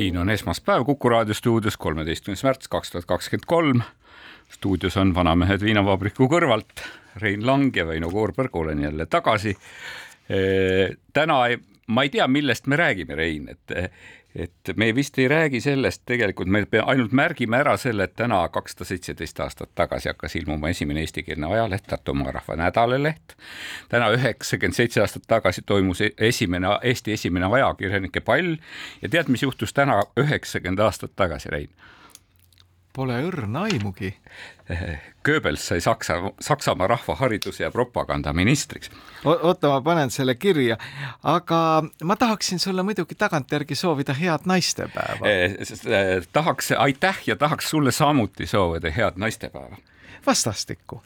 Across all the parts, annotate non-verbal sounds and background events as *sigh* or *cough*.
siin on esmaspäev Kuku raadio stuudios, kolmeteistkümnes märts kaks tuhat kakskümmend kolm. stuudios on Vanamehed viinavabriku kõrvalt Rein Lang ja Väino Koorberg, olen jälle tagasi. täna ei, ma ei tea, millest me räägime, Rein, et et me vist ei räägi sellest, tegelikult me ainult märgime ära selle, et täna kakssada seitseteist aastat tagasi hakkas ilmuma esimene eestikeelne ajaleht, Tartumaa Rahva Nädalaleht. täna üheksakümmend seitse aastat tagasi toimus e-, esimene, Eesti esimene ajakirjanike pall ja tead, mis juhtus täna üheksakümmend aastat tagasi, Rein? Pole õrna aimugi. Goebbels sai Saksa, Saksamaa rahvahariduse ja propaganda ministriks. oota, ma panen selle kirja, aga ma tahaksin sulle muidugi tagantjärgi soovida head naistepäeva eh,. Eh, tahaks, aitäh ja tahaks sulle samuti soovida head naistepäeva. vastastikku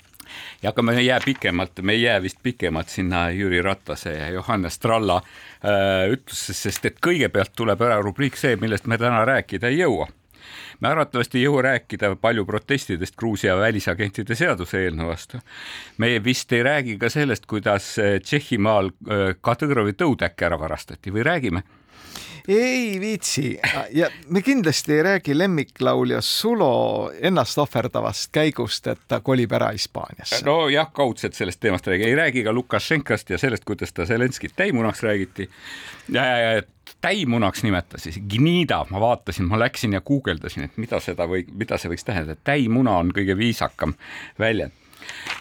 ja aga me ei jää pikemalt, me ei jää vist pikemalt sinna Jüri Ratase ja Johannes Tralla äh, ütlusesse, sest et kõigepealt tuleb ära rubriik see, millest me täna rääkida ei jõua me arvatavasti ei jõua rääkida palju protestidest Gruusia välisagentide seaduseelnõu vastu. me vist ei räägi ka sellest, kuidas Tšehhimaal äh, Kadõrovi tõud äkki ära varastati või räägime? Ei viitsi ja me kindlasti ei räägi lemmiklaulja Sulo ennast ohverdavast käigust, et ta kolib ära Hispaaniasse. nojah, kaudselt sellest teemast räägi, ei räägi ka Lukašenkast ja sellest, kuidas ta Zelenskit täimunaks räägiti. täimunaks nimetas, siis gnida, ma vaatasin, ma läksin ja guugeldasin, et mida seda või mida see võiks tähendada, täimuna on kõige viisakam väljend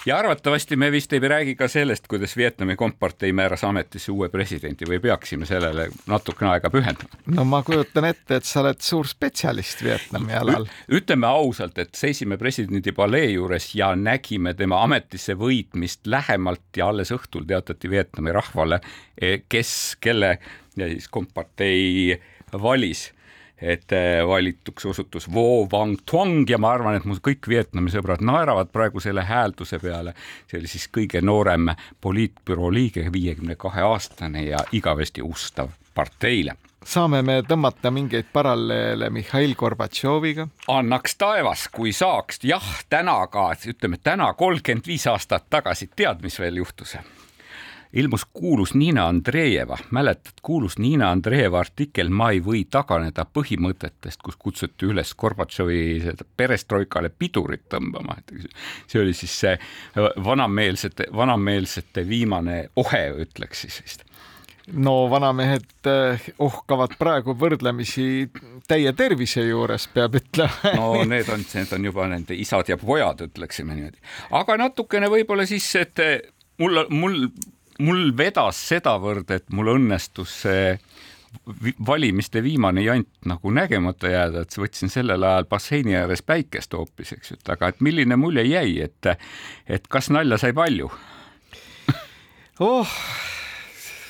ja arvatavasti me vist ei räägi ka sellest, kuidas Vietnami kompartei määras ametisse uue presidendi või peaksime sellele natukene aega pühendama? no ma kujutan ette, et sa oled suur spetsialist Vietnami alal. ütleme ausalt, et seisime presidendi palee juures ja nägime tema ametisse võitmist lähemalt ja alles õhtul teatati Vietnami rahvale, e, kes, kelle ja siis kompartei valis et äh, valituks osutus Vo Vang Tuong ja ma arvan, et mu kõik Vietnami sõbrad naeravad praegu selle häälduse peale. see oli siis kõige noorem poliitbüroo liige, viiekümne kahe aastane ja igavesti ustav parteile saame me tõmmata mingeid paralleele Mihhail Gorbatšoviga? annaks taevas, kui saaks, jah, täna ka, ütleme täna kolmkümmend viis aastat tagasi, tead, mis veel juhtus? Ilmus kuulus Niina Andreeva, mäletad, kuulus Niina Andreeva artikkel Ma ei või taganeda põhimõtetest, kus kutsuti üles Gorbatšovi perestroikale pidurit tõmbama, et see oli siis see vanameelsete, vanameelsete viimane ohe, ütleks siis vist no vanamehed eh, ohkavad praegu võrdlemisi täie tervise juures, peab ütlema. no need on, need on juba nende isad ja pojad, ütleksime niimoodi. aga natukene võib-olla siis, et mul, mul mul vedas sedavõrd, et mul õnnestus see valimiste viimane jant nagu nägemata jääda, et võtsin sellel ajal basseini ääres päikest hoopis, eks ju, et aga et milline mulje jäi, et, et kas nalja sai palju oh,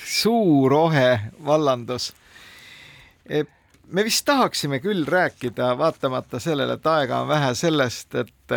suur ohe vallandus. E, me vist tahaksime küll rääkida, vaatamata sellele, et aega on vähe, sellest, et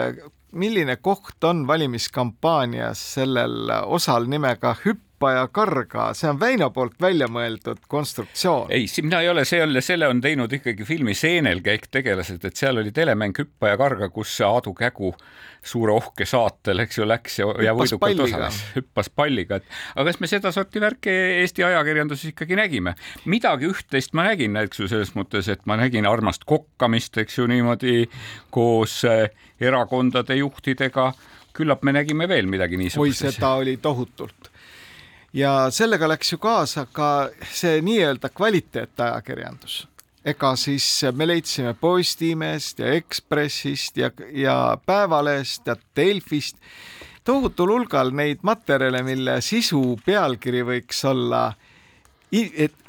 milline koht on valimiskampaanias sellel osal nimega hüppa ja karga, see on Väino poolt välja mõeldud konstruktsioon. ei, mina ei ole, see on, selle on teinud ikkagi filmi Seenelkäik tegelased, et seal oli telemäng Hüppa ja karga, kus Aadu Kägu suure ohke saatel, eks ju, läks ja, ja võidukalt osales, hüppas palliga, et aga kas me sedasorti värki Eesti ajakirjanduses ikkagi nägime? midagi üht-teist ma nägin, eks ju, selles mõttes, et ma nägin armast kokkamist, eks ju, niimoodi koos äh, erakondade juhtidega. küllap me nägime veel midagi niisugust. oi, seda oli tohutult. Ja sellega läks ju kaasa ka see nii-öelda kvaliteetajakirjandus ega siis me leidsime Postimehest ja Ekspressist ja, ja Päevalehest ja Delfist tohutul hulgal neid materjale, mille sisu pealkiri võiks olla et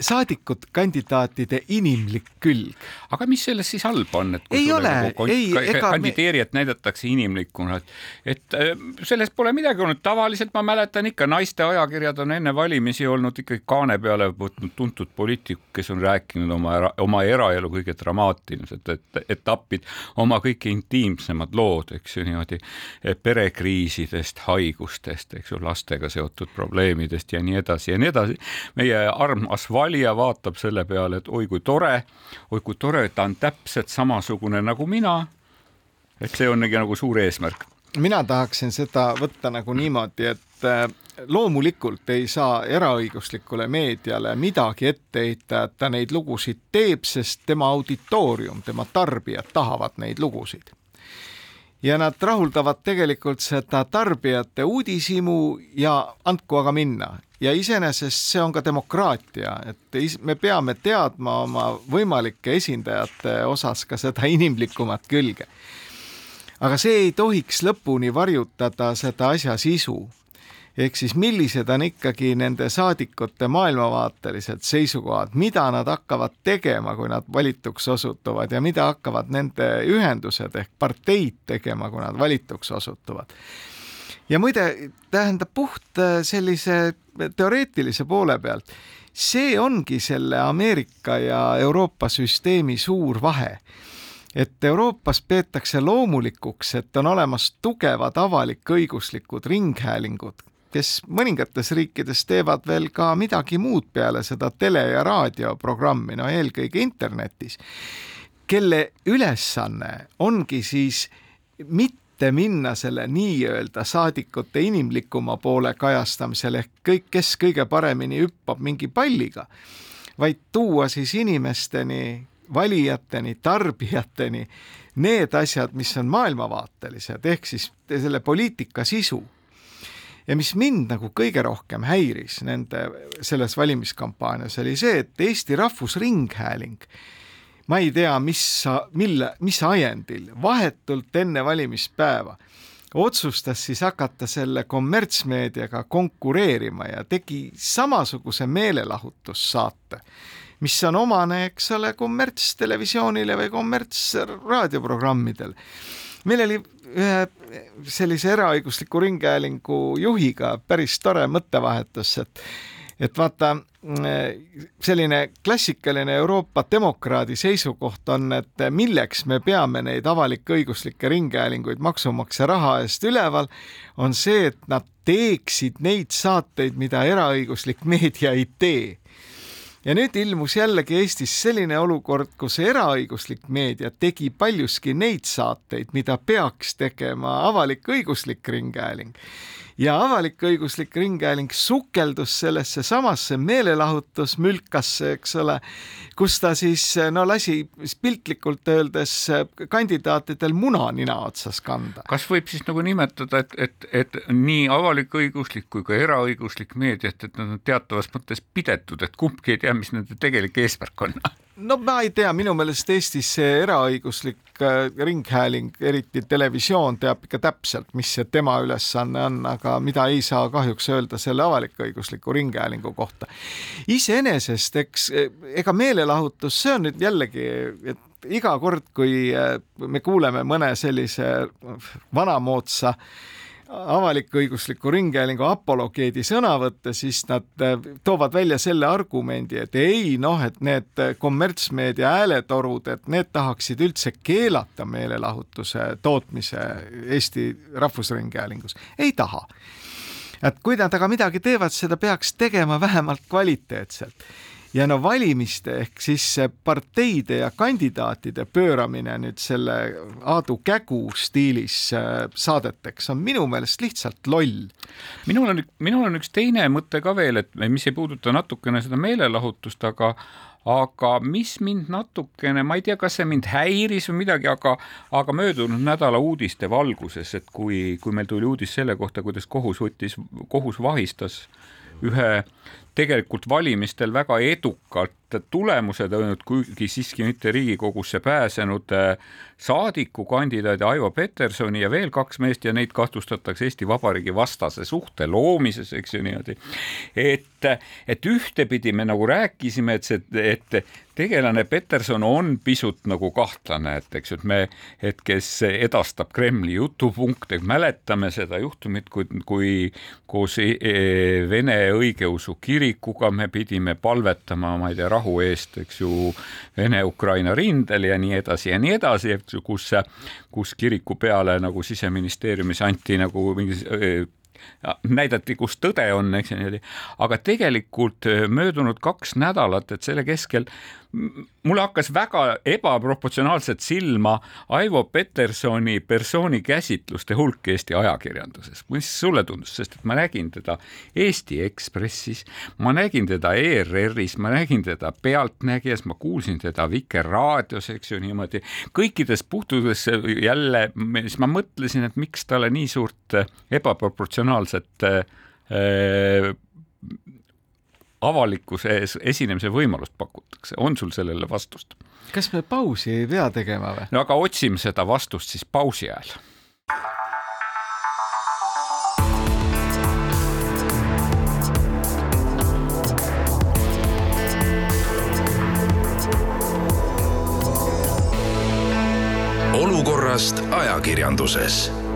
saadikud, kandidaatide inimlik külg. aga mis selles siis halba on, et ei ole, nagu ei, ega kandideerijat me... näidatakse inimlikuna, et, äh, sellest pole midagi olnud, tavaliselt ma mäletan ikka, naiste ajakirjad on enne valimisi olnud ikkagi kaane peale võtnud tuntud poliitik, kes on rääkinud oma era, oma eraelu kõige dramaatilisemad et, etapid, oma kõige intiimsemad lood, eks ju niimoodi, perekriisidest, haigustest, eks ju, lastega seotud probleemidest ja nii edasi ja nii edasi. meie armas valija vaatab selle peale, et oi kui tore, oi kui tore, ta on täpselt samasugune nagu mina. et see on nagu suur eesmärk. mina tahaksin seda võtta nagu niimoodi, et äh, loomulikult ei saa eraõiguslikule meediale midagi ette heita, et ta neid lugusid teeb, sest tema auditoorium, tema tarbijad tahavad neid lugusid ja nad rahuldavad tegelikult seda tarbijate uudishimu ja andku aga minna. ja iseenesest see on ka demokraatia, et me peame teadma oma võimalike esindajate osas ka seda inimlikumat külge. aga see ei tohiks lõpuni varjutada seda asja sisu ehk siis millised on ikkagi nende saadikute maailmavaatelised seisukohad, mida nad hakkavad tegema, kui nad valituks osutuvad ja mida hakkavad nende ühendused ehk parteid tegema, kui nad valituks osutuvad. ja muide, tähendab puht äh, sellise teoreetilise poole pealt, see ongi selle Ameerika ja Euroopa süsteemi suur vahe et Euroopas peetakse loomulikuks, et on olemas tugevad avalik-õiguslikud ringhäälingud, kes mõningates riikides teevad veel ka midagi muud peale seda tele- ja raadioprogrammi, no eelkõige internetis, kelle ülesanne ongi siis mitte minna selle nii-öelda saadikute inimlikuma poole kajastamisel ehk kõik, kes kõige paremini hüppab mingi palliga, vaid tuua siis inimesteni, valijateni, tarbijateni need asjad, mis on maailmavaatelised, ehk siis selle poliitika sisu ja mis mind nagu kõige rohkem häiris nende selles valimiskampaanias oli see, et Eesti Rahvusringhääling ma ei tea, mis, mille, mis ajendil vahetult enne valimispäeva otsustas siis hakata selle kommertsmeediaga konkureerima ja tegi samasuguse meelelahutussaate, mis on omane, eks ole, kommertstelevisioonile või kommertsraadioprogrammidel meil oli ühe sellise eraõigusliku ringhäälingu juhiga päris tore mõttevahetus, et et vaata, selline klassikaline Euroopa demokraadi seisukoht on, et milleks me peame neid avalik-õiguslikke ringhäälinguid maksumaksja raha eest üleval, on see, et nad teeksid neid saateid, mida eraõiguslik meedia ei tee ja nüüd ilmus jällegi Eestis selline olukord, kus eraõiguslik meedia tegi paljuski neid saateid, mida peaks tegema avalik-õiguslik ringhääling ja avalik-õiguslik ringhääling sukeldus sellesse samasse meelelahutusmülkasse, eks ole, kus ta siis no lasi piltlikult öeldes kandidaatidel muna nina otsas kanda. kas võib siis nagu nimetada, et, et, et nii avalik-õiguslik kui ka eraõiguslik meediat, et nad on teatavas mõttes pidetud, et kumbki ei tea, mis nende tegelik eesmärk on? *laughs* no ma ei tea, minu meelest Eestis see eraõiguslik äh, ringhääling, eriti televisioon, teab ikka täpselt, mis see tema ülesanne on, aga mida ei saa kahjuks öelda selle avalik-õigusliku ringhäälingu kohta. iseenesest, eks ega meelelahutus, see on nüüd jällegi, et iga kord, kui äh, me kuuleme mõne sellise vanamoodsa äh, avalik-õigusliku ringhäälingu apologeedi sõnavõtte, siis nad äh, toovad välja selle argumendi, et ei noh, et need kommertsmeedia hääletorud, et need tahaksid üldse keelata meelelahutuse tootmise Eesti Rahvusringhäälingus. ei taha et kui nad aga midagi teevad, seda peaks tegema vähemalt kvaliteetselt ja no valimiste ehk siis parteide ja kandidaatide pööramine nüüd selle Aadu Kägu stiilis äh, saadeteks on minu meelest lihtsalt loll. minul on, minul on üks teine mõte ka veel, et mis ei puuduta natukene seda meelelahutust, aga aga mis mind natukene, ma ei tea, kas see mind häiris või midagi, aga, aga möödunud nädala uudiste valguses, et kui, kui meil tuli uudis selle kohta, kuidas kohus võttis, kohus vahistas ühe tegelikult valimistel väga edukalt tulemused olnud, kuigi siiski mitte Riigikogusse pääsenud äh, saadikukandidaadi Aivo Petersoni ja veel kaks meest ja neid kahtlustatakse Eesti Vabariigi vastase suhte loomises, eks ju niimoodi. et, et ühtepidi me nagu rääkisime, et see, et tegelane Peterson on pisut nagu kahtlane, et eks ju, et me, et kes edastab Kremli jutupunkte, mäletame seda juhtumit, kui, kui koos e, e, Vene õigeusu kirikuga me pidime palvetama, ma ei tea, rahu eest, eks ju, Vene-Ukraina rindel ja nii edasi ja nii edasi, eks ju, kus, kus kiriku peale nagu siseministeeriumis anti nagu mingi näidati, kus tõde on, eks ju niimoodi, aga tegelikult möödunud kaks nädalat, et selle keskel mulle hakkas väga ebaproportsionaalselt silma Aivo Petersoni persooni käsitluste hulk Eesti ajakirjanduses. mis sulle tundus, sest et ma nägin teda Eesti Ekspressis, ma nägin teda ERR-is, ma nägin teda Pealtnägijas, ma kuulsin teda Vikerraadios, eks ju niimoodi, kõikides puhtudes jälle, siis ma mõtlesin, et miks talle nii suurt ebaproportsionaalset äh, avalikkuse ees esinemise võimalust pakutakse, on sul sellele vastust? kas me pausi ei pea tegema või? no aga otsime seda vastust siis pausi ajal. olukorrast ajakirjanduses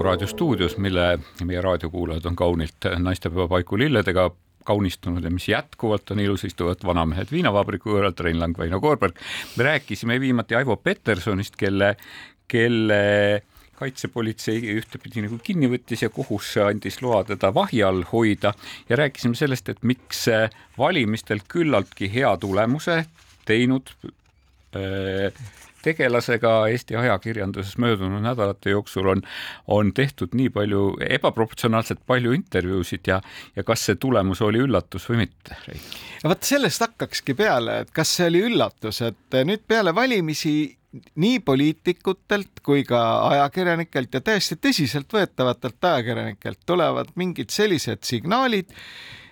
Kuku raadio stuudios, mille meie raadiokuulajad on kaunilt naistepäeva paiku lilledega kaunistunud ja mis jätkuvalt on ilus, istuvad vanamehed viinavabriku kõrvalt, Rein Lang, Väino Koorberg. me rääkisime viimati Aivo Petersonist, kelle, kelle kaitsepolitsei ühtepidi nagu kinni võttis ja kohus andis loa teda vahi all hoida ja rääkisime sellest, et miks valimistel küllaltki hea tulemuse teinud äh, tegelasega Eesti ajakirjanduses möödunud nädalate jooksul on, on tehtud nii palju, ebaproportsionaalselt palju intervjuusid ja, ja kas see tulemus oli üllatus või mitte, no vot sellest hakkakski peale, et kas see oli üllatus, et nüüd peale valimisi nii poliitikutelt kui ka ajakirjanikelt ja täiesti tõsiseltvõetavatelt ajakirjanikelt tulevad mingid sellised signaalid,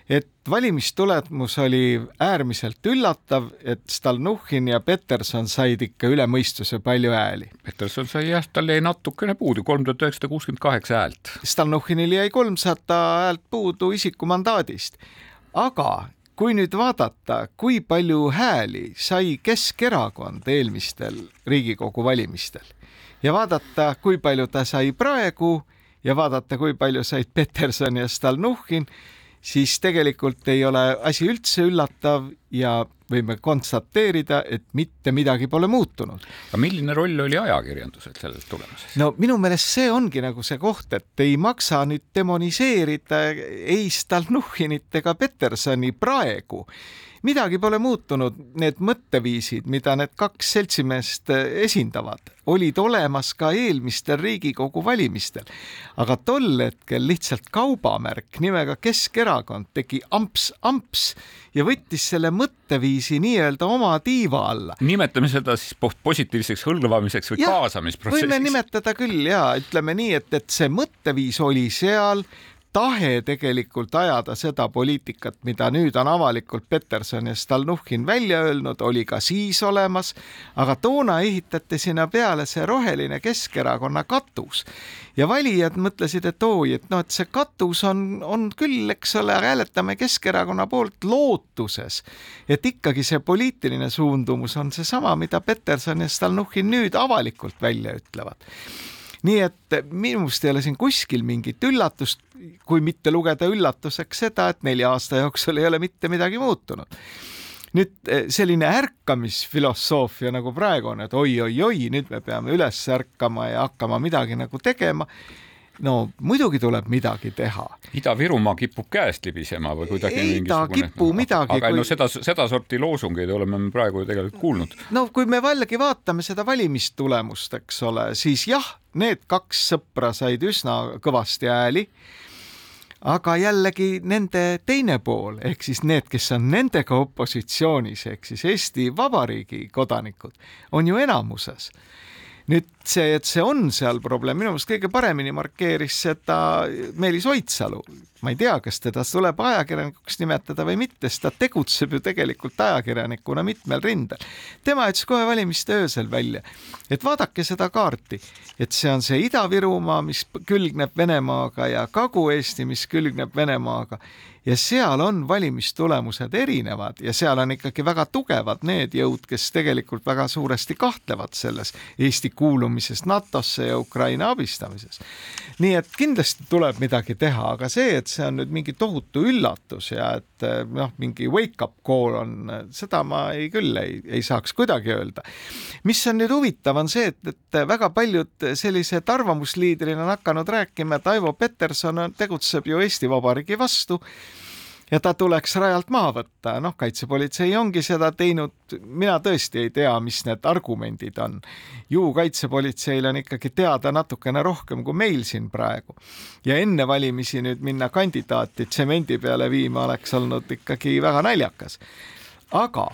et valimistulemus oli äärmiselt üllatav, et Stalnuhhin ja Peterson said ikka üle mõistuse palju hääli. Peterson sai jah, tal jäi natukene puudu, kolm tuhat üheksasada kuuskümmend kaheksa häält. Stalnuhhinil jäi kolmsada häält puudu isikumandaadist. aga kui nüüd vaadata, kui palju hääli sai Keskerakond eelmistel Riigikogu valimistel ja vaadata, kui palju ta sai praegu ja vaadata, kui palju said Peterson ja Stalnuhhin siis tegelikult ei ole asi üldse üllatav ja võime konstateerida, et mitte midagi pole muutunud. aga milline roll oli ajakirjandusel selles tulemuses? no minu meelest see ongi nagu see koht, et ei maksa nüüd demoniseerida ei Stalnuhhinit ega Petersoni praegu midagi pole muutunud, need mõtteviisid, mida need kaks seltsimeest esindavad, olid olemas ka eelmistel Riigikogu valimistel. aga tol hetkel lihtsalt kaubamärk nimega Keskerakond tegi amps-amps ja võttis selle mõtteviisi nii-öelda oma tiiva alla. nimetame seda siis positiivseks hõlvamiseks või ja, kaasamisprotsessiks. võime nimetada küll ja ütleme nii, et, et see mõtteviis oli seal tahe tegelikult ajada seda poliitikat, mida nüüd on avalikult Peterson ja Stalnuhhin välja öelnud, oli ka siis olemas, aga toona ehitati sinna peale see roheline Keskerakonna katus. Ja valijad mõtlesid, et oi, et noh, et see katus on, on küll, eks ole, hääletame Keskerakonna poolt lootuses, et ikkagi see poliitiline suundumus on seesama, mida Peterson ja Stalnuhhin nüüd avalikult välja ütlevad nii et minu meelest ei ole siin kuskil mingit üllatust, kui mitte lugeda üllatuseks seda, et nelja aasta jooksul ei ole mitte midagi muutunud. Nüüd eh, selline ärkamisfilosoofia nagu praegu on, et oi-oi-oi, nüüd me peame üles ärkama ja hakkama midagi nagu tegema no muidugi tuleb midagi teha. Ida-Virumaa kipub käest libisema või kuidagi ei ta kipu midagi. aga kui... no seda, sedasorti loosungeid oleme me praegu ju tegelikult kuulnud. no kui me jällegi vaatame seda valimistulemust, eks ole, siis jah, need kaks sõpra said üsna kõvasti hääli aga jällegi nende teine pool ehk siis need, kes on nendega opositsioonis ehk siis Eesti Vabariigi kodanikud on ju enamuses nüüd see, et see on seal probleem, minu meelest kõige paremini markeeris seda Meelis Oidsalu. ma ei tea, kas teda tuleb ajakirjanikuks nimetada või mitte, sest ta tegutseb ju tegelikult ajakirjanikuna mitmel rindel. tema ütles kohe valimiste öösel välja, et vaadake seda kaarti, et see on see Ida-Virumaa, mis külgneb Venemaaga ja Kagu-Eesti, mis külgneb Venemaaga ja seal on valimistulemused erinevad ja seal on ikkagi väga tugevad need jõud, kes tegelikult väga suuresti kahtlevad selles Eesti kuulumises NATO-sse ja Ukraina abistamises. nii et kindlasti tuleb midagi teha, aga see, et see on nüüd mingi tohutu üllatus ja et noh, mingi wake-up call on, seda ma ei küll ei, ei saaks kuidagi öelda. mis on nüüd huvitav, on see, et, et väga paljud sellised arvamusliidrid on hakanud rääkima, et Aivo Peterson on, tegutseb ju Eesti Vabariigi vastu ja ta tuleks rajalt maha võtta, noh, kaitsepolitsei ongi seda teinud, mina tõesti ei tea, mis need argumendid on. ju kaitsepolitseil on ikkagi teada natukene rohkem kui meil siin praegu. ja enne valimisi nüüd minna kandidaati tsemendi peale viima oleks olnud ikkagi väga naljakas. aga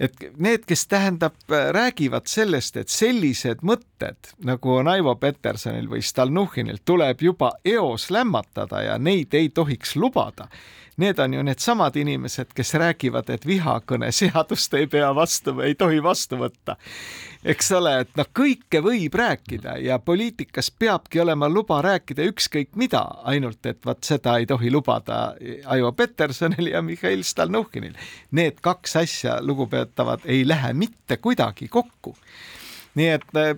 et need, kes tähendab, räägivad sellest, et sellised mõtted nagu on Aivo Petersonil või Stalnuhhinil tuleb juba eos lämmatada ja neid ei tohiks lubada need on ju needsamad inimesed, kes räägivad, et vihakõne seadust ei pea vastu ei tohi vastu võtta. eks ole, et noh, kõike võib rääkida ja poliitikas peabki olema luba rääkida ükskõik mida, ainult et vot seda ei tohi lubada Aivo Petersonil ja Mihhail Stalnuhhinil. Need kaks asja, lugupeetavad, ei lähe mitte kuidagi kokku nii et eh,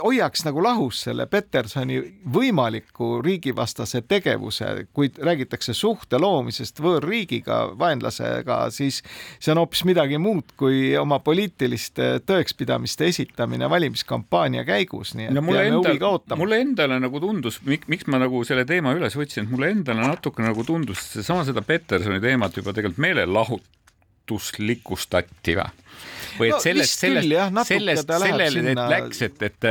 hoiaks nagu lahus selle Petersoni võimaliku riigivastase tegevuse, kui räägitakse suhte loomisest võõrriigiga, vaenlasega, siis see on hoopis midagi muud kui oma poliitiliste tõekspidamiste esitamine valimiskampaania käigus, nii et no mulle endale, mulle endale nagu tundus, miks ma nagu selle teema üles võtsin, et mulle endale natuke nagu tundus seesama seda Petersoni teemat juba tegelikult meelelahutuslikustati või? Või et no, sellest, sellest, sellest, sellele läks, et, et,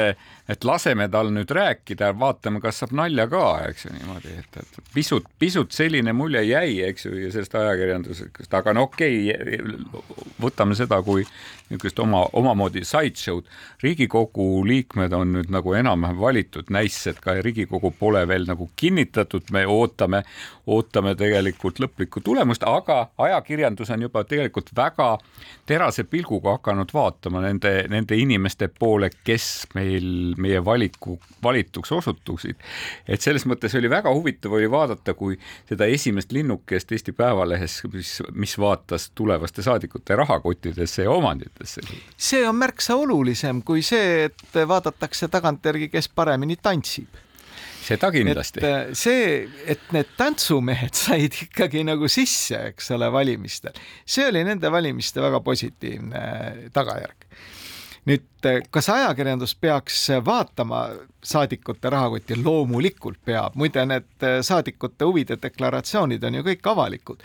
et laseme tal nüüd rääkida, vaatame, kas saab nalja ka, eks ju niimoodi, et, et pisut, pisut selline mulje jäi, eks ju, sellest ajakirjandusest, aga no okei okay,, võtame seda kui niisugust oma, omamoodi sideshow'd. riigikogu liikmed on nüüd nagu enam-vähem valitud, näis, et ka Riigikogu pole veel nagu kinnitatud, me ootame, ootame tegelikult lõplikku tulemust, aga ajakirjandus on juba tegelikult väga terase pilguga hakanud vaatama nende, nende inimeste poole, kes meil, meie valiku, valituks osutusid. et selles mõttes oli väga huvitav oli vaadata, kui seda esimest linnukest Eesti Päevalehes, mis, mis vaatas tulevaste saadikute rahakottidesse ja omanditesse. see on märksa olulisem kui see, et vaadatakse tagantjärgi, kes paremini tantsib seda kindlasti. et see, et need tantsumehed *laughs* said ikkagi nagu sisse, eks ole, valimistel, see oli nende valimiste väga positiivne tagajärg. Nüüd, kas ajakirjandus peaks vaatama saadikute rahakotti? loomulikult peab, muide need saadikute huvide deklaratsioonid on ju kõik avalikud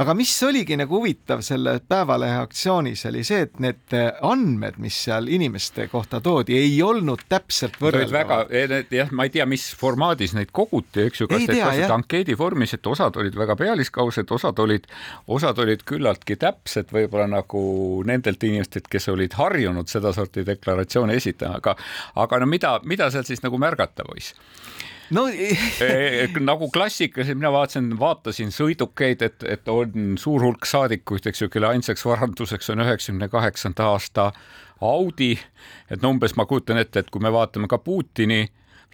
aga mis oligi nagu huvitav selle Päevalehe aktsioonis, oli see, et need andmed, mis seal inimeste kohta toodi, ei olnud täpselt võrreldavad. väga, jah, ma ei tea, mis formaadis neid koguti, eks ju, kas neid kasutati ankeedi vormis, et osad olid väga pealiskaudsed, osad olid, osad olid küllaltki täpsed, võib-olla nagu nendelt inimestelt, kes olid harjunud sedasorti deklaratsioone esitama, aga, aga no mida, mida seal siis nagu märgata võis? No *laughs* e, nagu klassikaliselt mina vaatasin, vaatasin sõidukeid, et, et on suur hulk saadikuid, eks ju, kelle ainsaks varanduseks on üheksakümne kaheksanda aasta Audi. et no umbes ma kujutan ette, et kui me vaatame ka Putini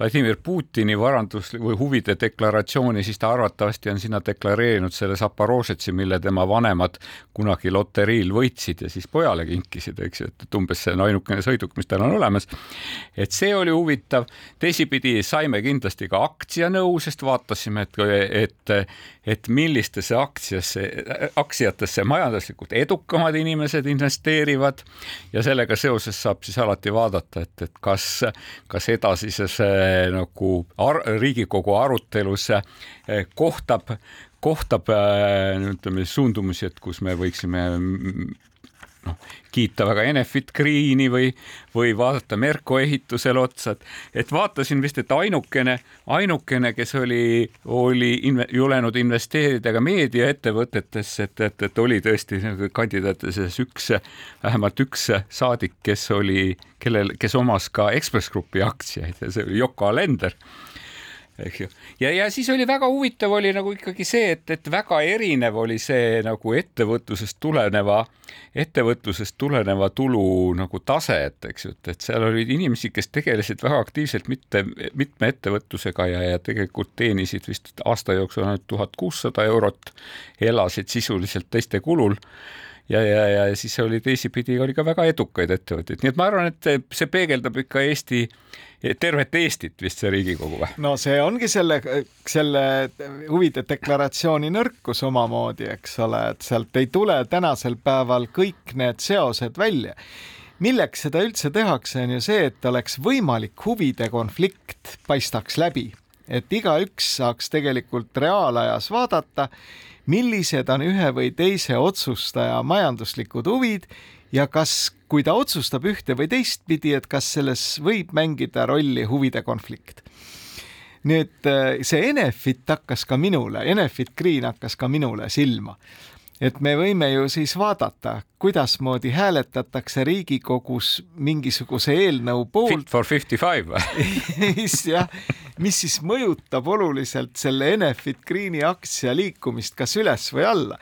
Vladimir Putini varandus või huvide deklaratsiooni, siis ta arvatavasti on sinna deklareerinud selle Zaporožetsi, mille tema vanemad kunagi loteriil võitsid ja siis pojale kinkisid, eks ju, et umbes see on ainukene sõiduk, mis tal on olemas. et see oli huvitav. teisipidi saime kindlasti ka aktsianõu, sest vaatasime, et, et, et millistesse aktsiasse, aktsiatesse majanduslikult edukamad inimesed investeerivad ja sellega seoses saab siis alati vaadata, et, et kas, kas edasises nagu ar Riigikogu arutelus eh, kohtab, kohtab eh, ütleme suundumusi, et kus me võiksime noh, kiita väga Enefit Greeni või, või vaadata Merko ehitusele otsa, et, et vaatasin vist, et ainukene, ainukene, kes oli, oli inve, julenud investeerida ka meediaettevõtetesse, et, et, et oli tõesti kandidaatide seas üks, vähemalt üks saadik, kes oli, kellel, kes omas ka Ekspress Grupi aktsiaid ja see oli Yoko Alender eks ju. ja, ja siis oli väga huvitav oli nagu ikkagi see, et, et väga erinev oli see nagu ettevõtlusest tuleneva, ettevõtlusest tuleneva tulu nagu tase, et eks ju, et, et seal olid inimesi, kes tegelesid väga aktiivselt mitte, mitme ettevõtlusega ja, ja tegelikult teenisid vist aasta jooksul ainult tuhat kuussada eurot, elasid sisuliselt teiste kulul ja, ja, ja siis oli teisipidi oli ka väga edukaid ettevõtteid, nii et ma arvan, et see peegeldab ikka Eesti, tervet Eestit vist see Riigikogu või? no see ongi selle, selle huvide deklaratsiooni nõrkus omamoodi, eks ole, et sealt ei tule tänasel päeval kõik need seosed välja. Milleks seda üldse tehakse, on ju see, et oleks võimalik huvide konflikt paistaks läbi, et igaüks saaks tegelikult reaalajas vaadata millised on ühe või teise otsustaja majanduslikud huvid ja kas, kui ta otsustab ühte või teistpidi, et kas selles võib mängida rolli huvide konflikt. nüüd see Enefit hakkas ka minule, Enefit Green hakkas ka minule silma et me võime ju siis vaadata, kuidasmoodi hääletatakse Riigikogus mingisuguse eelnõu poolt. Fit for fifty five või? *laughs* jah, mis siis mõjutab oluliselt selle Enefit Greeni aktsia liikumist kas üles või alla.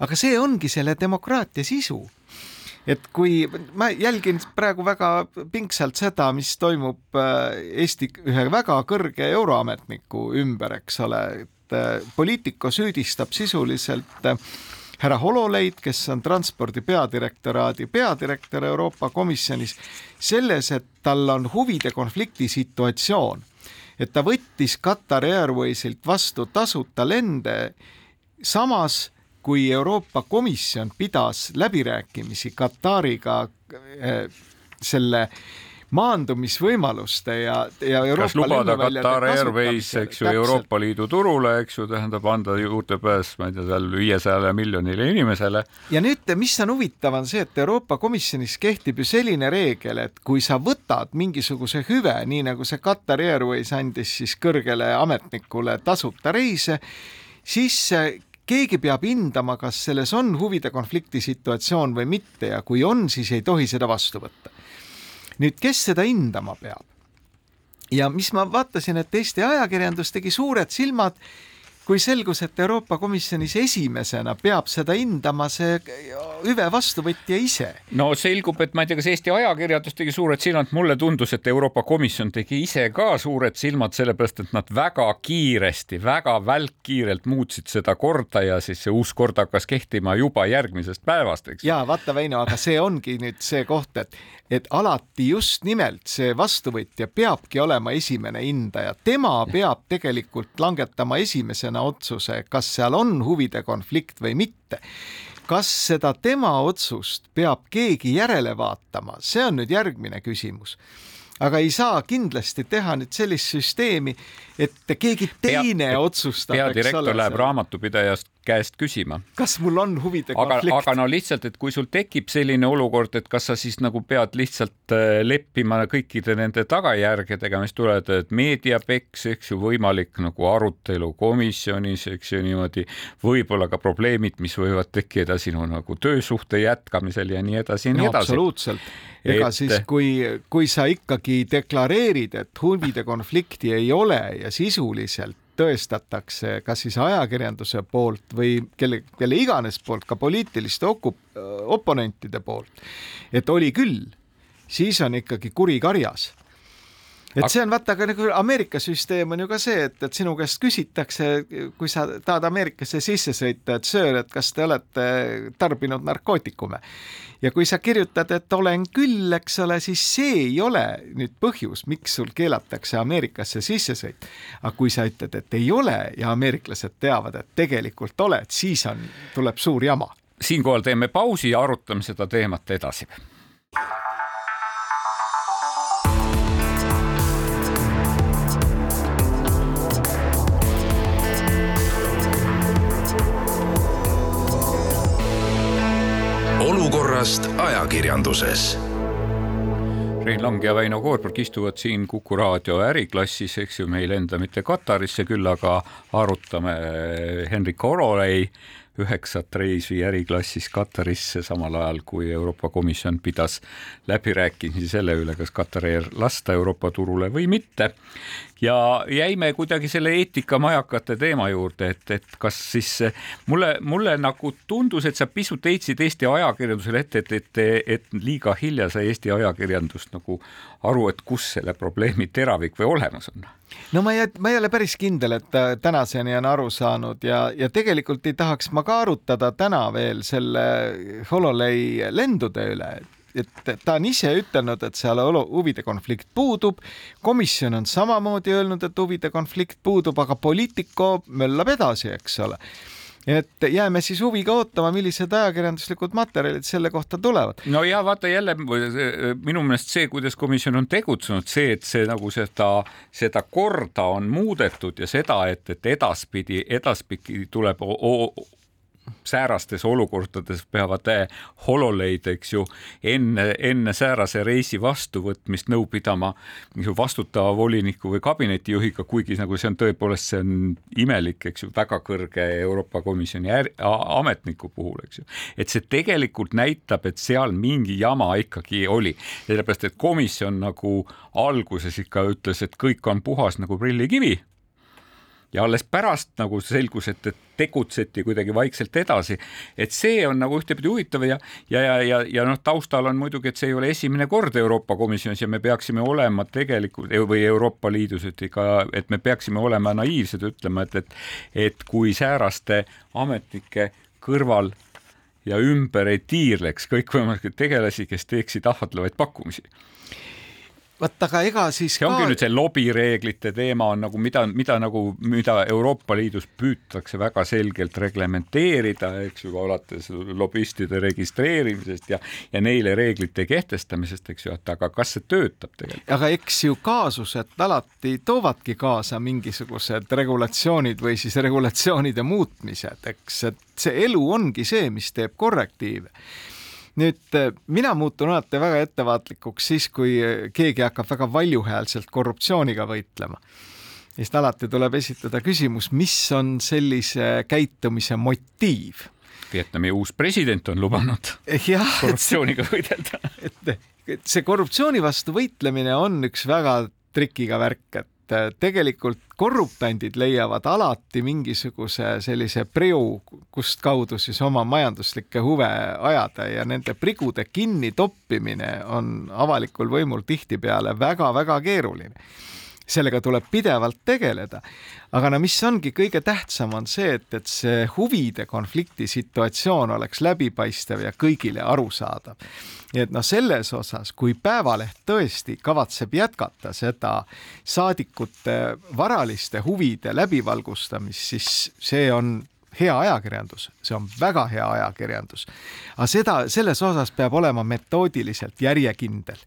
aga see ongi selle demokraatia sisu et kui ma jälgin praegu väga pingsalt seda, mis toimub äh, Eesti ühe väga kõrge euroametniku ümber, eks ole, et äh, poliitiku süüdistab sisuliselt äh, härra Hololeit, kes on transpordi peadirektoraadi peadirektor Euroopa Komisjonis, selles, et tal on huvide konflikti situatsioon. et ta võttis Qatar Airwaysilt vastu tasuta lende, samas kui Euroopa Komisjon pidas läbirääkimisi Katariga äh, selle äh, maandumisvõimaluste ja, ja Euroopa kas lubada Qatar Airways, eks ju, Euroopa Liidu turule, eks ju, tähendab anda juurdepääs, ma ei tea, seal viiesajale miljonile inimesele. ja nüüd, mis on huvitav, on see, et Euroopa Komisjonis kehtib ju selline reegel, et kui sa võtad mingisuguse hüve, nii nagu see Qatar Airways andis siis kõrgele ametnikule tasuta reise, siis keegi peab hindama, kas selles on huvide konflikti situatsioon või mitte ja kui on, siis ei tohi seda vastu võtta nüüd, kes seda hindama peab? ja mis ma vaatasin, et Eesti ajakirjandus tegi suured silmad kui selgus, et Euroopa Komisjonis esimesena peab seda hindama see hüve vastuvõtja ise. no selgub, et ma ei tea, kas Eesti ajakirjandus tegi suured silmad, mulle tundus, et Euroopa Komisjon tegi ise ka suured silmad, sellepärast et nad väga kiiresti, väga välkkiirelt muutsid seda korda ja siis see uus kord hakkas kehtima juba järgmisest päevast, eks. ja vaata, Väino, aga see ongi nüüd see koht, et et alati just nimelt see vastuvõtja peabki olema esimene hindaja, tema peab tegelikult langetama esimesena otsuse, kas seal on huvide konflikt või mitte kas seda tema otsust peab keegi järele vaatama, see on nüüd järgmine küsimus aga ei saa kindlasti teha nüüd sellist süsteemi, et keegi teine Pea, otsustab. peadirektor läheb raamatupidajast käest küsima. kas mul on huvide konflikt? aga no lihtsalt, et kui sul tekib selline olukord, et kas sa siis nagu pead lihtsalt äh, leppima kõikide nende tagajärgedega, mis tulevad, et meediapeks, eks ju, võimalik nagu arutelu komisjonis, eks ju, niimoodi, võib-olla ka probleemid, mis võivad tekkida sinu nagu töösuhte jätkamisel ja nii edasi ja nii no, edasi. absoluutselt ega et... siis, kui, kui sa ikkagi deklareerid, et huvide konflikti ei ole ja sisuliselt tõestatakse kas siis ajakirjanduse poolt või kelle, kelle iganes poolt, ka poliitiliste okup-, oponentide poolt, et oli küll, siis on ikkagi kuri karjas et see on vaata, aga nagu Ameerika süsteem on ju ka see, et, et sinu käest küsitakse, kui sa tahad Ameerikasse sisse sõita, et söör, et kas te olete tarbinud narkootikume. ja kui sa kirjutad, et olen küll, eks ole, siis see ei ole nüüd põhjus, miks sul keelatakse Ameerikasse sissesõit. aga kui sa ütled, et ei ole ja ameeriklased teavad, et tegelikult oled, siis on, tuleb suur jama. siinkohal teeme pausi ja arutame seda teemat edasi olukorrast ajakirjanduses Rein Lang ja Väino Koorberg istuvad siin Kuku raadio äriklassis, eks ju, me ei lenda mitte Katarisse, küll aga arutame Henrik Orolei üheksat reisi äriklassis Katarisse, samal ajal kui Euroopa Komisjon pidas läbirääkimisi selle üle, kas Katar lasta Euroopa turule või mitte. Ja jäime kuidagi selle eetikamajakate teema juurde, et, et kas siis mulle, mulle nagu tundus, et sa pisut heitsid Eesti ajakirjandusele ette, et, et, et liiga hilja sai Eesti ajakirjandus nagu aru, et kus selle probleemi teravik või olemas on. No ma ei, ma ei ole päris kindel, et ta tänaseni on aru saanud ja, ja tegelikult ei tahaks ma ka arutada täna veel selle Hololei lendude üle, et ta on ise ütelnud, et seal huvide konflikt puudub. komisjon on samamoodi öelnud, et huvide konflikt puudub, aga Politico möllab edasi, eks ole et jääme siis huviga ootama, millised ajakirjanduslikud materjalid selle kohta tulevad. no ja vaata jälle minu meelest see, kuidas komisjon on tegutsenud, see, et see nagu seda, seda korda on muudetud ja seda, et, et edaspidi, edaspidi tuleb säärastes olukordades peavad hololeid, eks ju, enne, enne säärase reisi vastuvõtmist nõu pidama vastutava voliniku või kabinetijuhiga, kuigi nagu see on tõepoolest, see on imelik, eks ju, väga kõrge Euroopa Komisjoni ametniku puhul, eks ju. et see tegelikult näitab, et seal mingi jama ikkagi oli, sellepärast et komisjon nagu alguses ikka ütles, et kõik on puhas nagu prillikivi ja alles pärast nagu selgus, et, et tegutseti kuidagi vaikselt edasi. et see on nagu ühtepidi huvitav ja, ja, ja, ja, ja noh, taustal on muidugi, et see ei ole esimene kord Euroopa Komisjonis ja me peaksime olema tegelikult või Euroopa Liidus, et ikka, et me peaksime olema naiivsed, ütlema, et, et, et kui sääraste ametnike kõrval ja ümber ei tiirleks kõikvõimalikke tegelasi, kes teeksid ahvatlevaid pakkumisi vaat aga ega siis see ongi ka... nüüd see lobireeglite teema on nagu mida, mida nagu, mida Euroopa Liidus püütakse väga selgelt reglementeerida, eks ju, alates lobistide registreerimisest ja, ja neile reeglite kehtestamisest, eks ju, et aga kas see töötab tegelikult? aga eks ju kaasused alati toovadki kaasa mingisugused regulatsioonid või siis regulatsioonide muutmised, eks, et see elu ongi see, mis teeb korrektiive nüüd äh, mina muutun alati väga ettevaatlikuks siis, kui äh, keegi hakkab väga valjuhäälselt korruptsiooniga võitlema. sest alati tuleb esitada küsimus, mis on sellise käitumise motiiv. Vietnami uus president on lubanud ja, korruptsiooniga võidelda. *laughs* et see korruptsiooni vastu võitlemine on üks väga trikiga värk, et et äh, tegelikult korruptandid leiavad alati mingisuguse sellise priu, kust kaudu siis oma majanduslikke huve ajada ja nende prigude kinnitoppimine on avalikul võimul tihtipeale väga-väga keeruline sellega tuleb pidevalt tegeleda. aga no mis ongi kõige tähtsam, on see, et, et see huvide konflikti situatsioon oleks läbipaistev ja kõigile arusaadav. nii et noh, selles osas, kui Päevaleht tõesti kavatseb jätkata seda saadikute varaliste huvide läbivalgustamist, siis see on hea ajakirjandus, see on väga hea ajakirjandus. aga seda, selles osas peab olema metoodiliselt järjekindel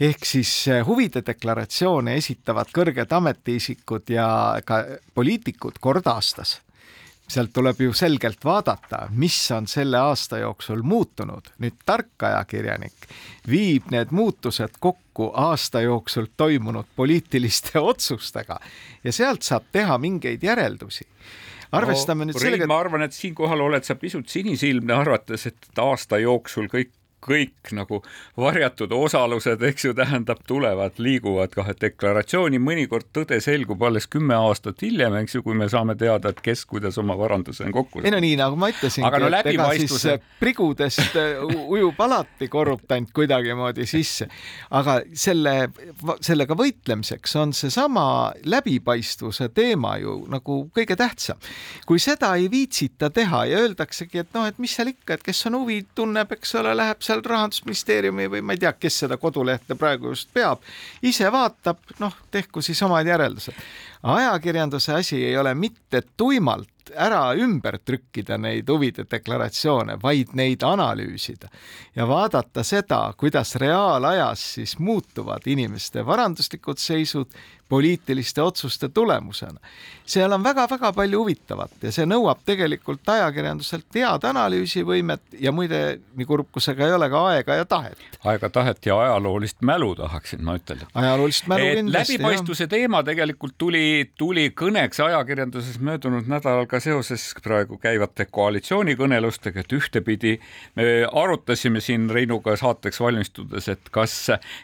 ehk siis eh, huvide deklaratsioone esitavad kõrged ametiisikud ja ka poliitikud kord aastas sealt tuleb ju selgelt vaadata, mis on selle aasta jooksul muutunud. nüüd tark ajakirjanik viib need muutused kokku aasta jooksul toimunud poliitiliste *laughs* otsustega ja sealt saab teha mingeid järeldusi arvestame no, nüüd sellega. ma arvan, et siinkohal oled sa pisut sinisilmne, arvates, et aasta jooksul kõik kõik nagu varjatud osalused, eks ju, tähendab, tulevad, liiguvad kahe deklaratsiooni, mõnikord tõde selgub alles kümme aastat hiljem, eks ju, kui me saame teada, et kes kuidas oma varanduse on kokku saanud. ei no nii nagu ma ütlesingi, no, siis äh, prigudest äh, ujub alati korruptant kuidagimoodi sisse, aga selle, sellega võitlemiseks on seesama läbipaistvuse teema ju nagu kõige tähtsam. kui seda ei viitsita teha ja öeldaksegi, et noh, et mis seal ikka, et kes on huvi tunneb, eks ole, läheb seal rahandusministeeriumi või ma ei tea, kes seda kodulehte praegu just peab, ise vaatab, noh, tehku siis omad järeldused. ajakirjanduse asi ei ole mitte tuimalt ära ümber trükkida neid huvide deklaratsioone, vaid neid analüüsida ja vaadata seda, kuidas reaalajas siis muutuvad inimeste varanduslikud seisud poliitiliste otsuste tulemusena. seal on väga-väga palju huvitavat ja see nõuab tegelikult ajakirjanduselt head analüüsivõimet ja muide, nii kurb kui see ka ei ole, ka aega ja tahet. aega, tahet ja ajaloolist mälu tahaksin ma ütelda. ajaloolist mälu et kindlasti. läbipaistvuse teema tegelikult tuli, tuli kõneks ajakirjanduses möödunud nädalal ka seoses praegu käivate koalitsioonikõnelustega, et ühtepidi me arutasime siin Reinuga saateks valmistudes, et kas,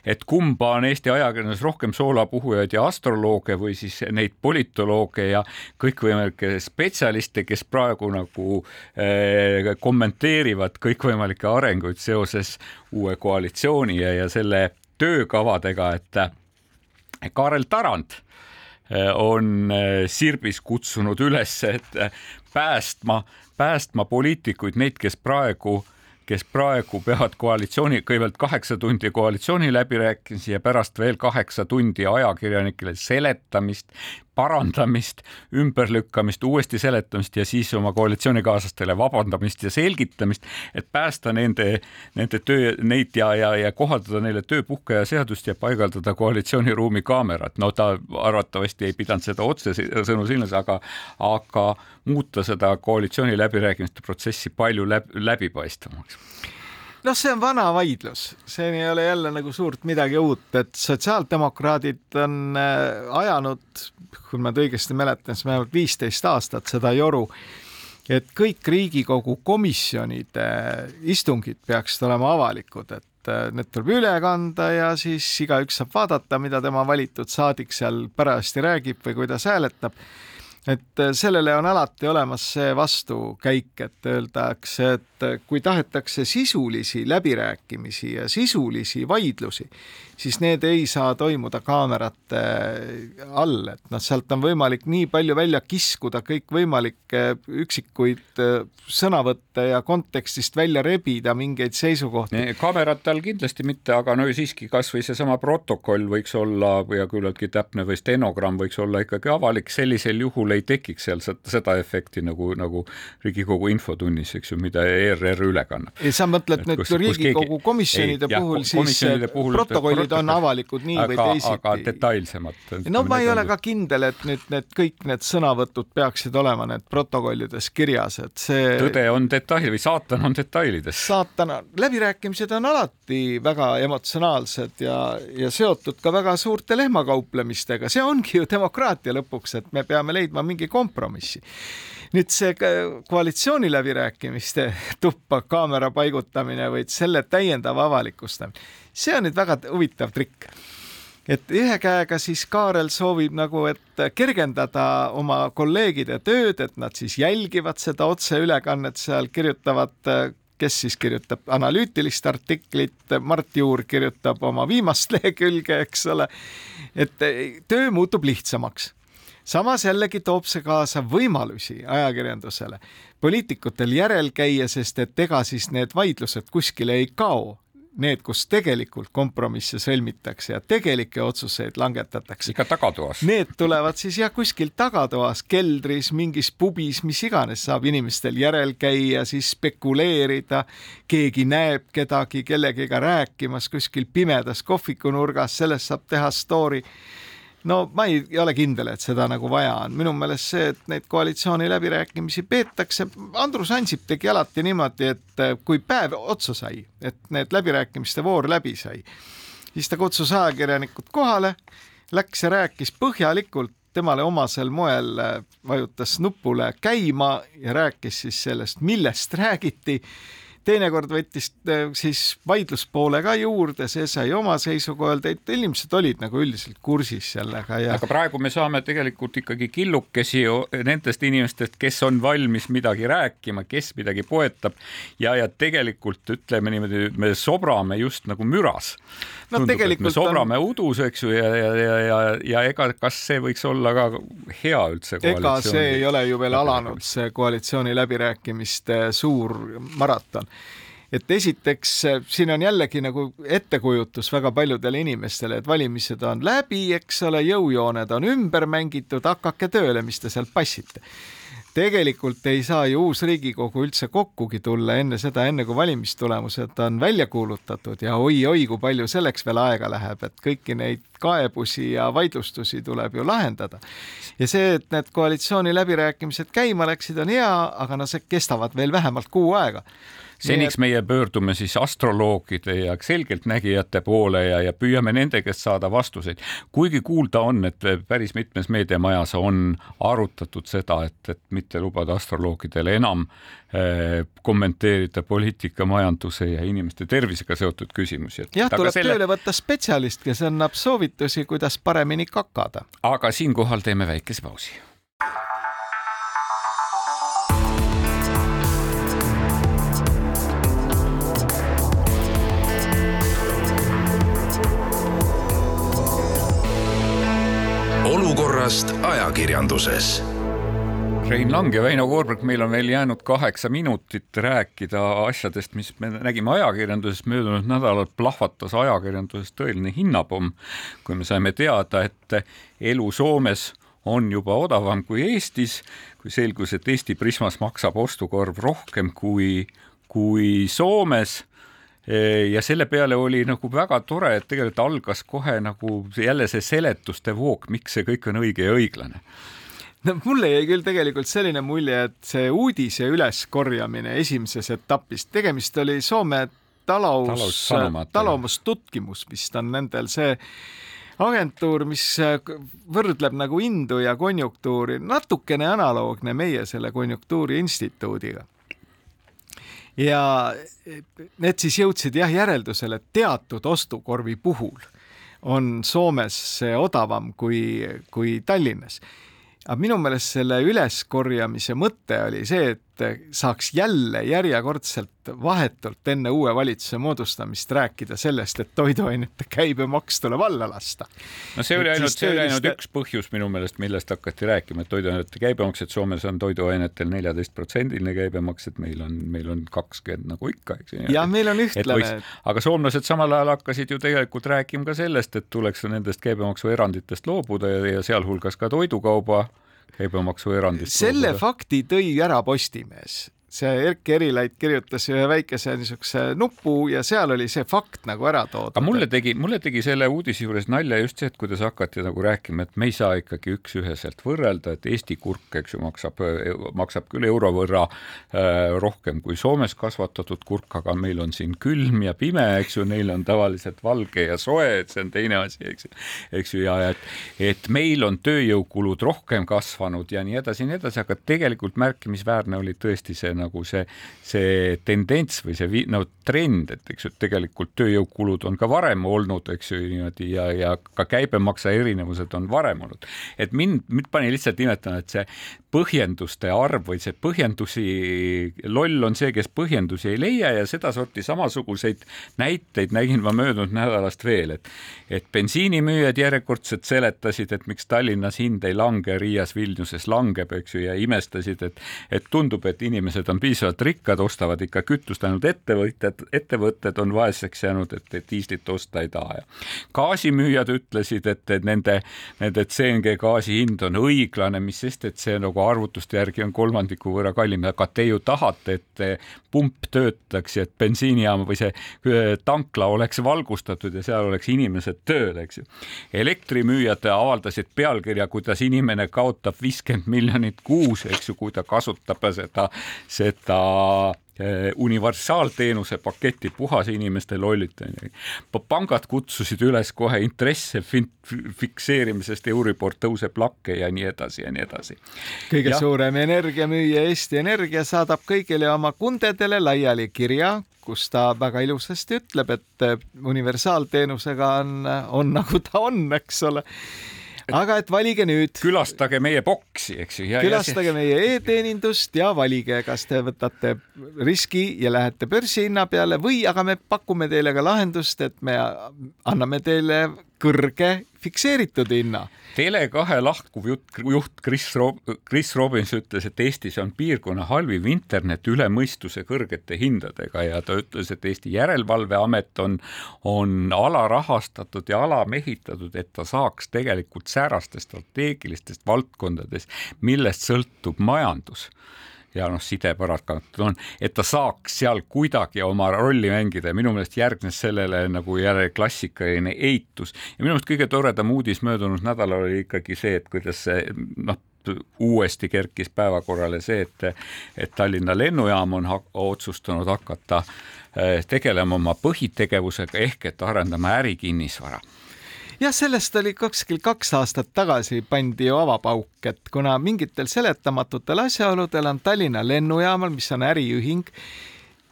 et kumba on Eesti ajakirjanduses rohkem soolapuhujaid ja astrolooge või siis neid politolooge ja kõikvõimalikke spetsialiste, kes praegu nagu eh, kommenteerivad kõikvõimalikke arenguid seoses uue koalitsiooni ja, ja selle töökavadega, et Kaarel Tarand eh, on eh, Sirbis kutsunud üles, et päästma, päästma poliitikuid, neid, kes praegu kes praegu peavad koalitsiooni, kõigepealt kaheksa tundi koalitsiooniläbirääkimisi ja pärast veel kaheksa tundi ajakirjanikele seletamist, parandamist, ümberlükkamist, uuesti seletamist ja siis oma koalitsioonikaaslastele vabandamist ja selgitamist, et päästa nende, nende töö, neid ja, ja, ja kohaldada neile tööpuhkeaja seadust ja paigaldada koalitsiooniruumi kaamerad. no ta arvatavasti ei pidanud seda otsesõnu silmas, aga, aga muuta seda koalitsiooni läbirääkimiste protsessi palju läb, läbipaistvamaks noh, see on vana vaidlus, siin ei ole jälle nagu suurt midagi uut, et sotsiaaldemokraadid on äh, ajanud, kui ma nüüd õigesti mäletan, siis vähemalt viisteist aastat seda joru, et kõik Riigikogu komisjonide istungid peaksid olema avalikud, et äh, need tuleb üle kanda ja siis igaüks saab vaadata, mida tema valitud saadik seal parajasti räägib või kuidas hääletab et äh, sellele on alati olemas see vastukäik, et öeldakse, et kui tahetakse sisulisi läbirääkimisi ja sisulisi vaidlusi, siis need ei saa toimuda kaamerate all, et noh, sealt on võimalik nii palju välja kiskuda kõikvõimalikke üksikuid äh, sõnavõtte ja kontekstist välja rebida mingeid seisukohti. kaamerate all kindlasti mitte, aga no siiski kasvõi seesama protokoll võiks olla ja küllaltki täpne või stenogramm võiks olla ikkagi avalik, sellisel juhul ei tekiks seal seda efekti nagu, nagu Riigikogu infotunnis, eks ju, mida ERR üle kannab. sa mõtled nüüd kus, Riigikogu keegi... komisjonide ei, puhul jah, siis puhul protokollid on avalikud nii aga, või teisiti. aga detailsemad. no ma ei ole ka kindel, et nüüd need kõik need sõnavõtud peaksid olema need protokollides kirjas, et see. tõde on detail või saatan on detailides. saatan, läbirääkimised on alati väga emotsionaalsed ja, ja seotud ka väga suurte lehmakauplemistega, see ongi ju demokraatia lõpuks, et me peame leidma mingi kompromissi. Nüüd see koalitsiooniläbirääkimiste tuppa kaamera paigutamine või selle täiendav avalikustamine, see on nüüd väga huvitav trikk. Et ühe käega siis Kaarel soovib nagu, et kergendada oma kolleegide tööd, et nad siis jälgivad seda otseülekannet seal, kirjutavad kes siis kirjutab analüütilist artiklit, Mart Juur kirjutab oma viimast *laughs* lehekülge, eks ole. et töö muutub lihtsamaks samas jällegi toob see kaasa võimalusi ajakirjandusele, poliitikutel järel käia, sest et ega siis need vaidlused kuskile ei kao need, kus tegelikult kompromisse sõlmitakse ja tegelikke otsuseid langetatakse. ikka tagatoas. Need tulevad siis jah, kuskil tagatoas, keldris, mingis pubis, mis iganes, saab inimestel järel käia, siis spekuleerida. keegi näeb kedagi kellegiga rääkimas kuskil pimedas kohvikunurgas, sellest saab teha story no ma ei, ei ole kindel, et seda nagu vaja on, minu meelest see, et neid koalitsiooni läbirääkimisi peetakse, Andrus Ansip tegi alati niimoodi, et äh, kui päev otsa sai, et need läbirääkimiste voor läbi sai, siis ta kutsus ajakirjanikud kohale, läks ja rääkis põhjalikult temale omasel moel äh, vajutas nupule käima ja rääkis siis sellest, millest räägiti teinekord võttis äh, siis vaidluspoole ka juurde, see sai oma seisukoha öelda, et inimesed olid nagu üldiselt kursis sellega ja. aga praegu me saame tegelikult ikkagi killukesi nendest inimestest, kes on valmis midagi rääkima, kes midagi poetab ja, ja tegelikult ütleme niimoodi, me sobrame just nagu müras. no Tundub, tegelikult me sobrame on... udus, eks ju, ja, ja, ja, ja, ja ega kas see võiks olla ka hea üldse? ega see ei ole ju veel alanud, see koalitsiooni läbirääkimiste suur maraton et esiteks siin on jällegi nagu ettekujutus väga paljudele inimestele, et valimised on läbi, eks ole, jõujooned on ümber mängitud, hakake tööle, mis te sealt passite tegelikult ei saa ju uus Riigikogu üldse kokkugi tulla enne seda, enne kui valimistulemused on välja kuulutatud ja oi-oi, kui palju selleks veel aega läheb, et kõiki neid kaebusi ja vaidlustusi tuleb ju lahendada. ja see, et need koalitsiooniläbirääkimised käima läksid, on hea, aga no see kestavad veel vähemalt kuu aega seniks meie pöördume siis astroloogide ja selgeltnägijate poole ja, ja püüame nende käest saada vastuseid. kuigi kuulda on, et päris mitmes meediamajas on arutatud seda, et, et mitte lubada astroloogidele enam eh, kommenteerida poliitika, majanduse ja inimeste tervisega seotud küsimusi. jah, tuleb selle... tööle võtta spetsialist, kes annab soovitusi, kuidas paremini kakada. aga siinkohal teeme väikese pausi olukorrast ajakirjanduses. Rein Lang ja Väino Koorberg, meil on veel jäänud kaheksa minutit rääkida asjadest, mis me nägime ajakirjanduses möödunud nädalal, plahvatas ajakirjanduses tõeline hinnapomm, kui me saime teada, et elu Soomes on juba odavam kui Eestis, kui selgus, et Eesti Prismas maksab ostukorv rohkem kui, kui Soomes ja selle peale oli nagu väga tore, et tegelikult algas kohe nagu jälle see seletuste voog, miks see kõik on õige ja õiglane. No mulle jäi küll tegelikult selline mulje, et see uudise üleskorjamine esimeses etapis, tegemist oli Soome talus, talumustutkimus vist on nendel see agentuur, mis võrdleb nagu indu ja konjunktuuri, natukene analoogne meie selle konjunktuuriinstituudiga ja need siis jõudsid jah järeldusele, et teatud ostukorvi puhul on Soomes see odavam kui, kui Tallinnas. aga minu meelest selle üleskorjamise mõte oli see, et saaks jälle järjekordselt vahetult enne uue valitsuse moodustamist rääkida sellest, et toiduainete käibemaks tuleb alla lasta. no see oli et ainult, see oli ainult üks põhjus minu meelest, millest hakati rääkima, et toiduainete käibemaks, et Soomes on toiduainetel neljateistprotsendiline käibemaks, et meil on, meil on kakskümmend nagu ikka, eks ju. jah, meil on ühtlane. aga soomlased samal ajal hakkasid ju tegelikult rääkima ka sellest, et tuleks nendest käibemaksueranditest loobuda ja, ja sealhulgas ka toidukauba käibemaksuerandist. selle fakti tõi ära Postimees see Erki Erilaid kirjutas ühe väikese niisuguse nupu ja seal oli see fakt nagu ära toodud. aga mulle tegi, mulle tegi selle uudise juures nalja just see, et kuidas hakati nagu rääkima, et me ei saa ikkagi üks-üheselt võrrelda, et Eesti kurk, eks ju, maksab, maksab küll euro võrra äh, rohkem kui Soomes kasvatatud kurk, aga meil on siin külm ja pime, eks ju, neil on tavaliselt valge ja soe, et see on teine asi, eks ju, eks ju, ja et, et meil on tööjõukulud rohkem kasvanud ja nii edasi ja nii edasi, aga tegelikult märkimisväärne oli tõesti see nagu see, see tendents või see no trend, et eks ju, tegelikult tööjõukulud on ka varem olnud, eks ju, niimoodi ja, ja ka käibemakse erinevused on varem olnud. et mind, mind pani lihtsalt imetama, et see põhjenduste arv või see põhjendusi, loll on see, kes põhjendusi ei leia ja sedasorti samasuguseid näiteid nägin ma möödunud nädalast veel, et et bensiinimüüjad järjekordselt seletasid, et miks Tallinnas hind ei lange, Riias, Vilniuses langeb, eks ju, ja imestasid, et et tundub, et inimesed on piisavalt rikkad, ostavad ikka kütust, ainult ettevõtjad, ettevõtted on vaeseks jäänud, et, et diislit osta ei taha ja gaasimüüjad ütlesid, et, et nende, nende CNG gaasi hind on õiglane, mis sest, et see nagu arvutuste järgi on kolmandiku võrra kallim, aga te ju tahate, et pump töötaks ja et bensiinijaam või see äh, tankla oleks valgustatud ja seal oleks inimesed tööl, eks ju. elektrimüüjad avaldasid pealkirja, kuidas inimene kaotab viiskümmend miljonit kuus, eks ju, kui ta kasutab seda, seda Eh, universaalteenuse paketi puhas inimeste lollitamine. pangad kutsusid üles kohe intresse fikseerimisest, Euribor tõuseb lakke ja nii edasi ja nii edasi. kõige ja. suurem energiamüüja Eesti Energia saadab kõigile oma kundedele laiali kirja, kus ta väga ilusasti ütleb, et universaalteenusega on, on nagu ta on, eks ole aga et valige nüüd. külastage meie boksi, eks ju. külastage ja meie e-teenindust ja valige, kas te võtate riski ja lähete börsihinna peale või aga me pakume teile ka lahendust, et me anname teile kõrge fikseeritud hinna. Tele2 lahkuv juht, juht Chris Rob-, Chris Robbins ütles, et Eestis on piirkonna halvim internet üle mõistuse kõrgete hindadega ja ta ütles, et Eesti Järelevalveamet on, on alarahastatud ja alamehitatud, et ta saaks tegelikult säärastes strateegilistest valdkondades, millest sõltub majandus ja noh, side paratamatult on, et ta saaks seal kuidagi oma rolli mängida ja minu meelest järgnes sellele nagu jälle klassikaline eitus. Ja minu meelest kõige toredam uudis möödunud nädalal oli ikkagi see, et kuidas see noh, uuesti kerkis päevakorrale see, et, et Tallinna lennujaam on ha otsustanud hakata eh, tegelema oma põhitegevusega ehk et arendama ärikinnisvara jah, sellest oli kuskil kaks aastat tagasi pandi ju avapauk, et kuna mingitel seletamatutel asjaoludel on Tallinna lennujaamal, mis on äriühing,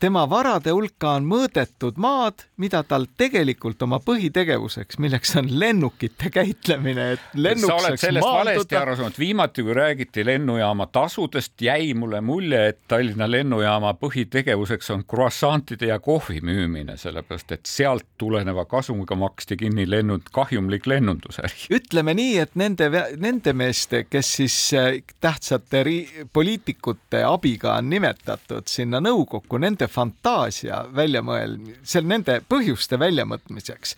tema varade hulka on mõõdetud maad, mida tal tegelikult oma põhitegevuseks, milleks on lennukite käitlemine, et lennuk sa oled sellest valesti aru saanud, viimati kui räägiti lennujaama tasudest, jäi mulle mulje, et Tallinna lennujaama põhitegevuseks on croissantide ja kohvi müümine, sellepärast et sealt tuleneva kasumiga maksti kinni lennud, kahjumlik lennundusäri. ütleme nii, et nende, nende meeste, kes siis äh, tähtsate poliitikute abiga on nimetatud sinna nõukokku, nende fantaasia väljamõelm-, seal nende põhjuste väljamõtmiseks,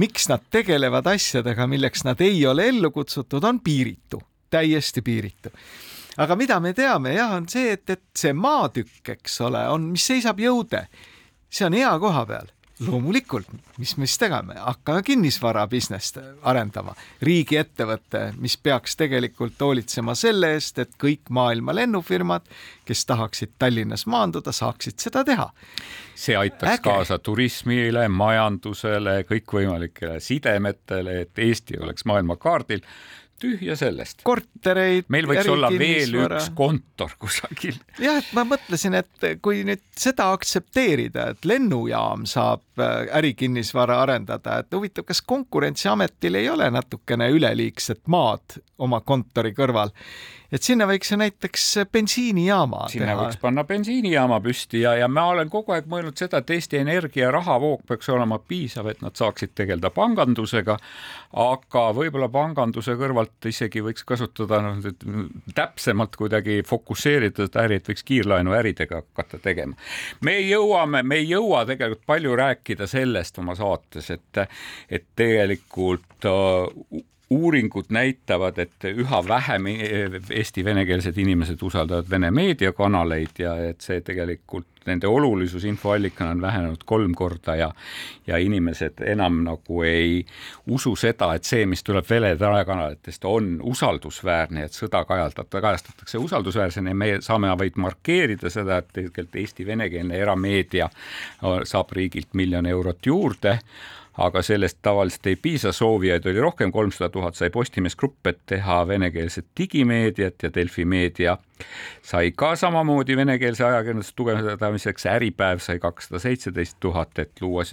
miks nad tegelevad asjadega, milleks nad ei ole ellu kutsutud, on piiritu, täiesti piiritu. aga mida me teame jah, on see, et, et see maatükk, eks ole, on, mis seisab jõude, see on hea koha peal loomulikult, mis me siis tegeme, hakkame kinnisvara business't arendama, riigiettevõte, mis peaks tegelikult hoolitsema selle eest, et kõik maailma lennufirmad, kes tahaksid Tallinnas maanduda, saaksid seda teha. see aitaks Äge. kaasa turismile, majandusele, kõikvõimalikele sidemetele, et Eesti oleks maailmakaardil tühja sellest. kortereid. meil võiks olla veel üks kontor kusagil. jah, et ma mõtlesin, et kui nüüd seda aktsepteerida, et lennujaam saab äh, ärikinnisvara arendada, et huvitav, kas Konkurentsiametil ei ole natukene üleliigset maad oma kontori kõrval et sinna võiks näiteks bensiinijaama sinna teha. võiks panna bensiinijaama püsti ja, ja ma olen kogu aeg mõelnud seda, et Eesti Energia rahavoog peaks olema piisav, et nad saaksid tegeleda pangandusega, aga võib-olla panganduse kõrvalt isegi võiks kasutada noh, täpsemalt kuidagi fokusseerida seda äri, et võiks kiirlaenuäridega hakata tegema. me jõuame, me ei jõua tegelikult palju rääkida sellest oma saates, et, et tegelikult uh, uuringud näitavad, et üha vähem Eesti venekeelsed inimesed usaldavad Vene meediakanaleid ja et see tegelikult nende olulisus infoallikana on vähenenud kolm korda ja ja inimesed enam nagu ei usu seda, et see, mis tuleb Vene telekanalitest, on usaldusväärne, et sõda kajaldatakse, kajastatakse usaldusväärsena ja me saame vaid markeerida seda, et tegelikult Eesti venekeelne erameedia saab riigilt miljon eurot juurde aga sellest tavaliselt ei piisa, soovijaid oli rohkem, kolmsada tuhat sai Postimees Grupp, et teha venekeelset digimeediat ja Delfi meedia sai ka samamoodi venekeelse ajakirjanduse tugevdamiseks, Äripäev sai kakssada seitseteist tuhat, et luua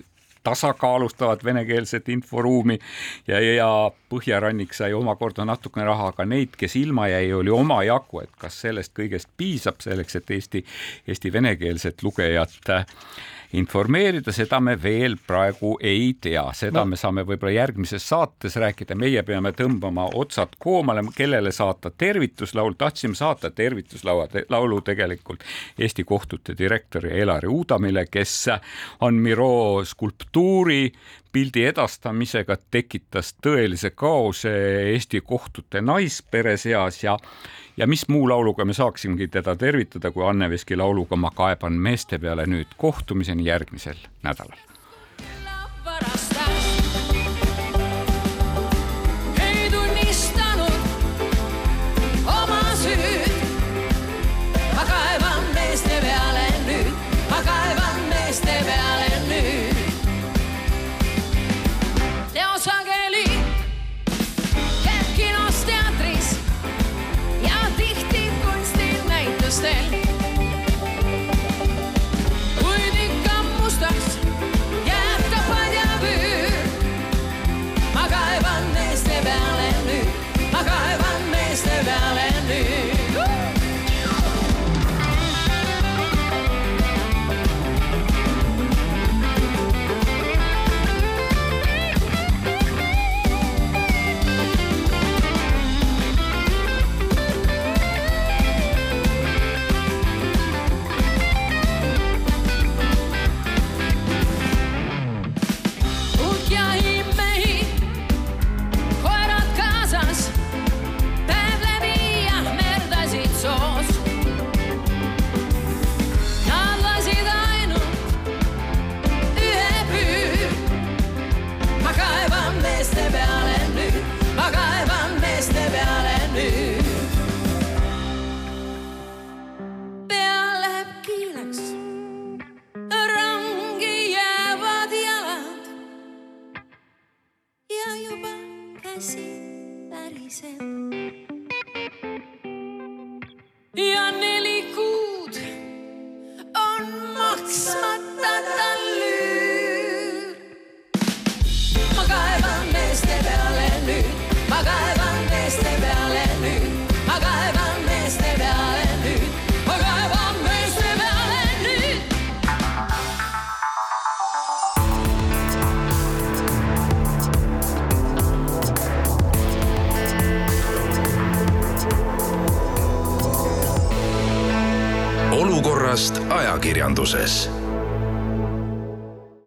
tasakaalustavat venekeelset inforuumi ja, ja Põhjarannik sai omakorda natukene raha, aga neid, kes ilma jäi, oli omajagu, et kas sellest kõigest piisab selleks, et Eesti, Eesti venekeelset lugejat äh, informeerida, seda me veel praegu ei tea, seda no. me saame võib-olla järgmises saates rääkida, meie peame tõmbama otsad koomale, kellele saata tervituslaul, tahtsime saata tervituslaua te,, laulu tegelikult Eesti kohtute direktori Elari Uudamile, kes on Miro skulptuuri pildi edastamisega tekitas tõelise kaose Eesti kohtute naispere seas ja ja mis muu lauluga me saaksimegi teda tervitada, kui Anne Veski lauluga Ma kaeban meeste peale nüüd. kohtumiseni järgmisel nädalal.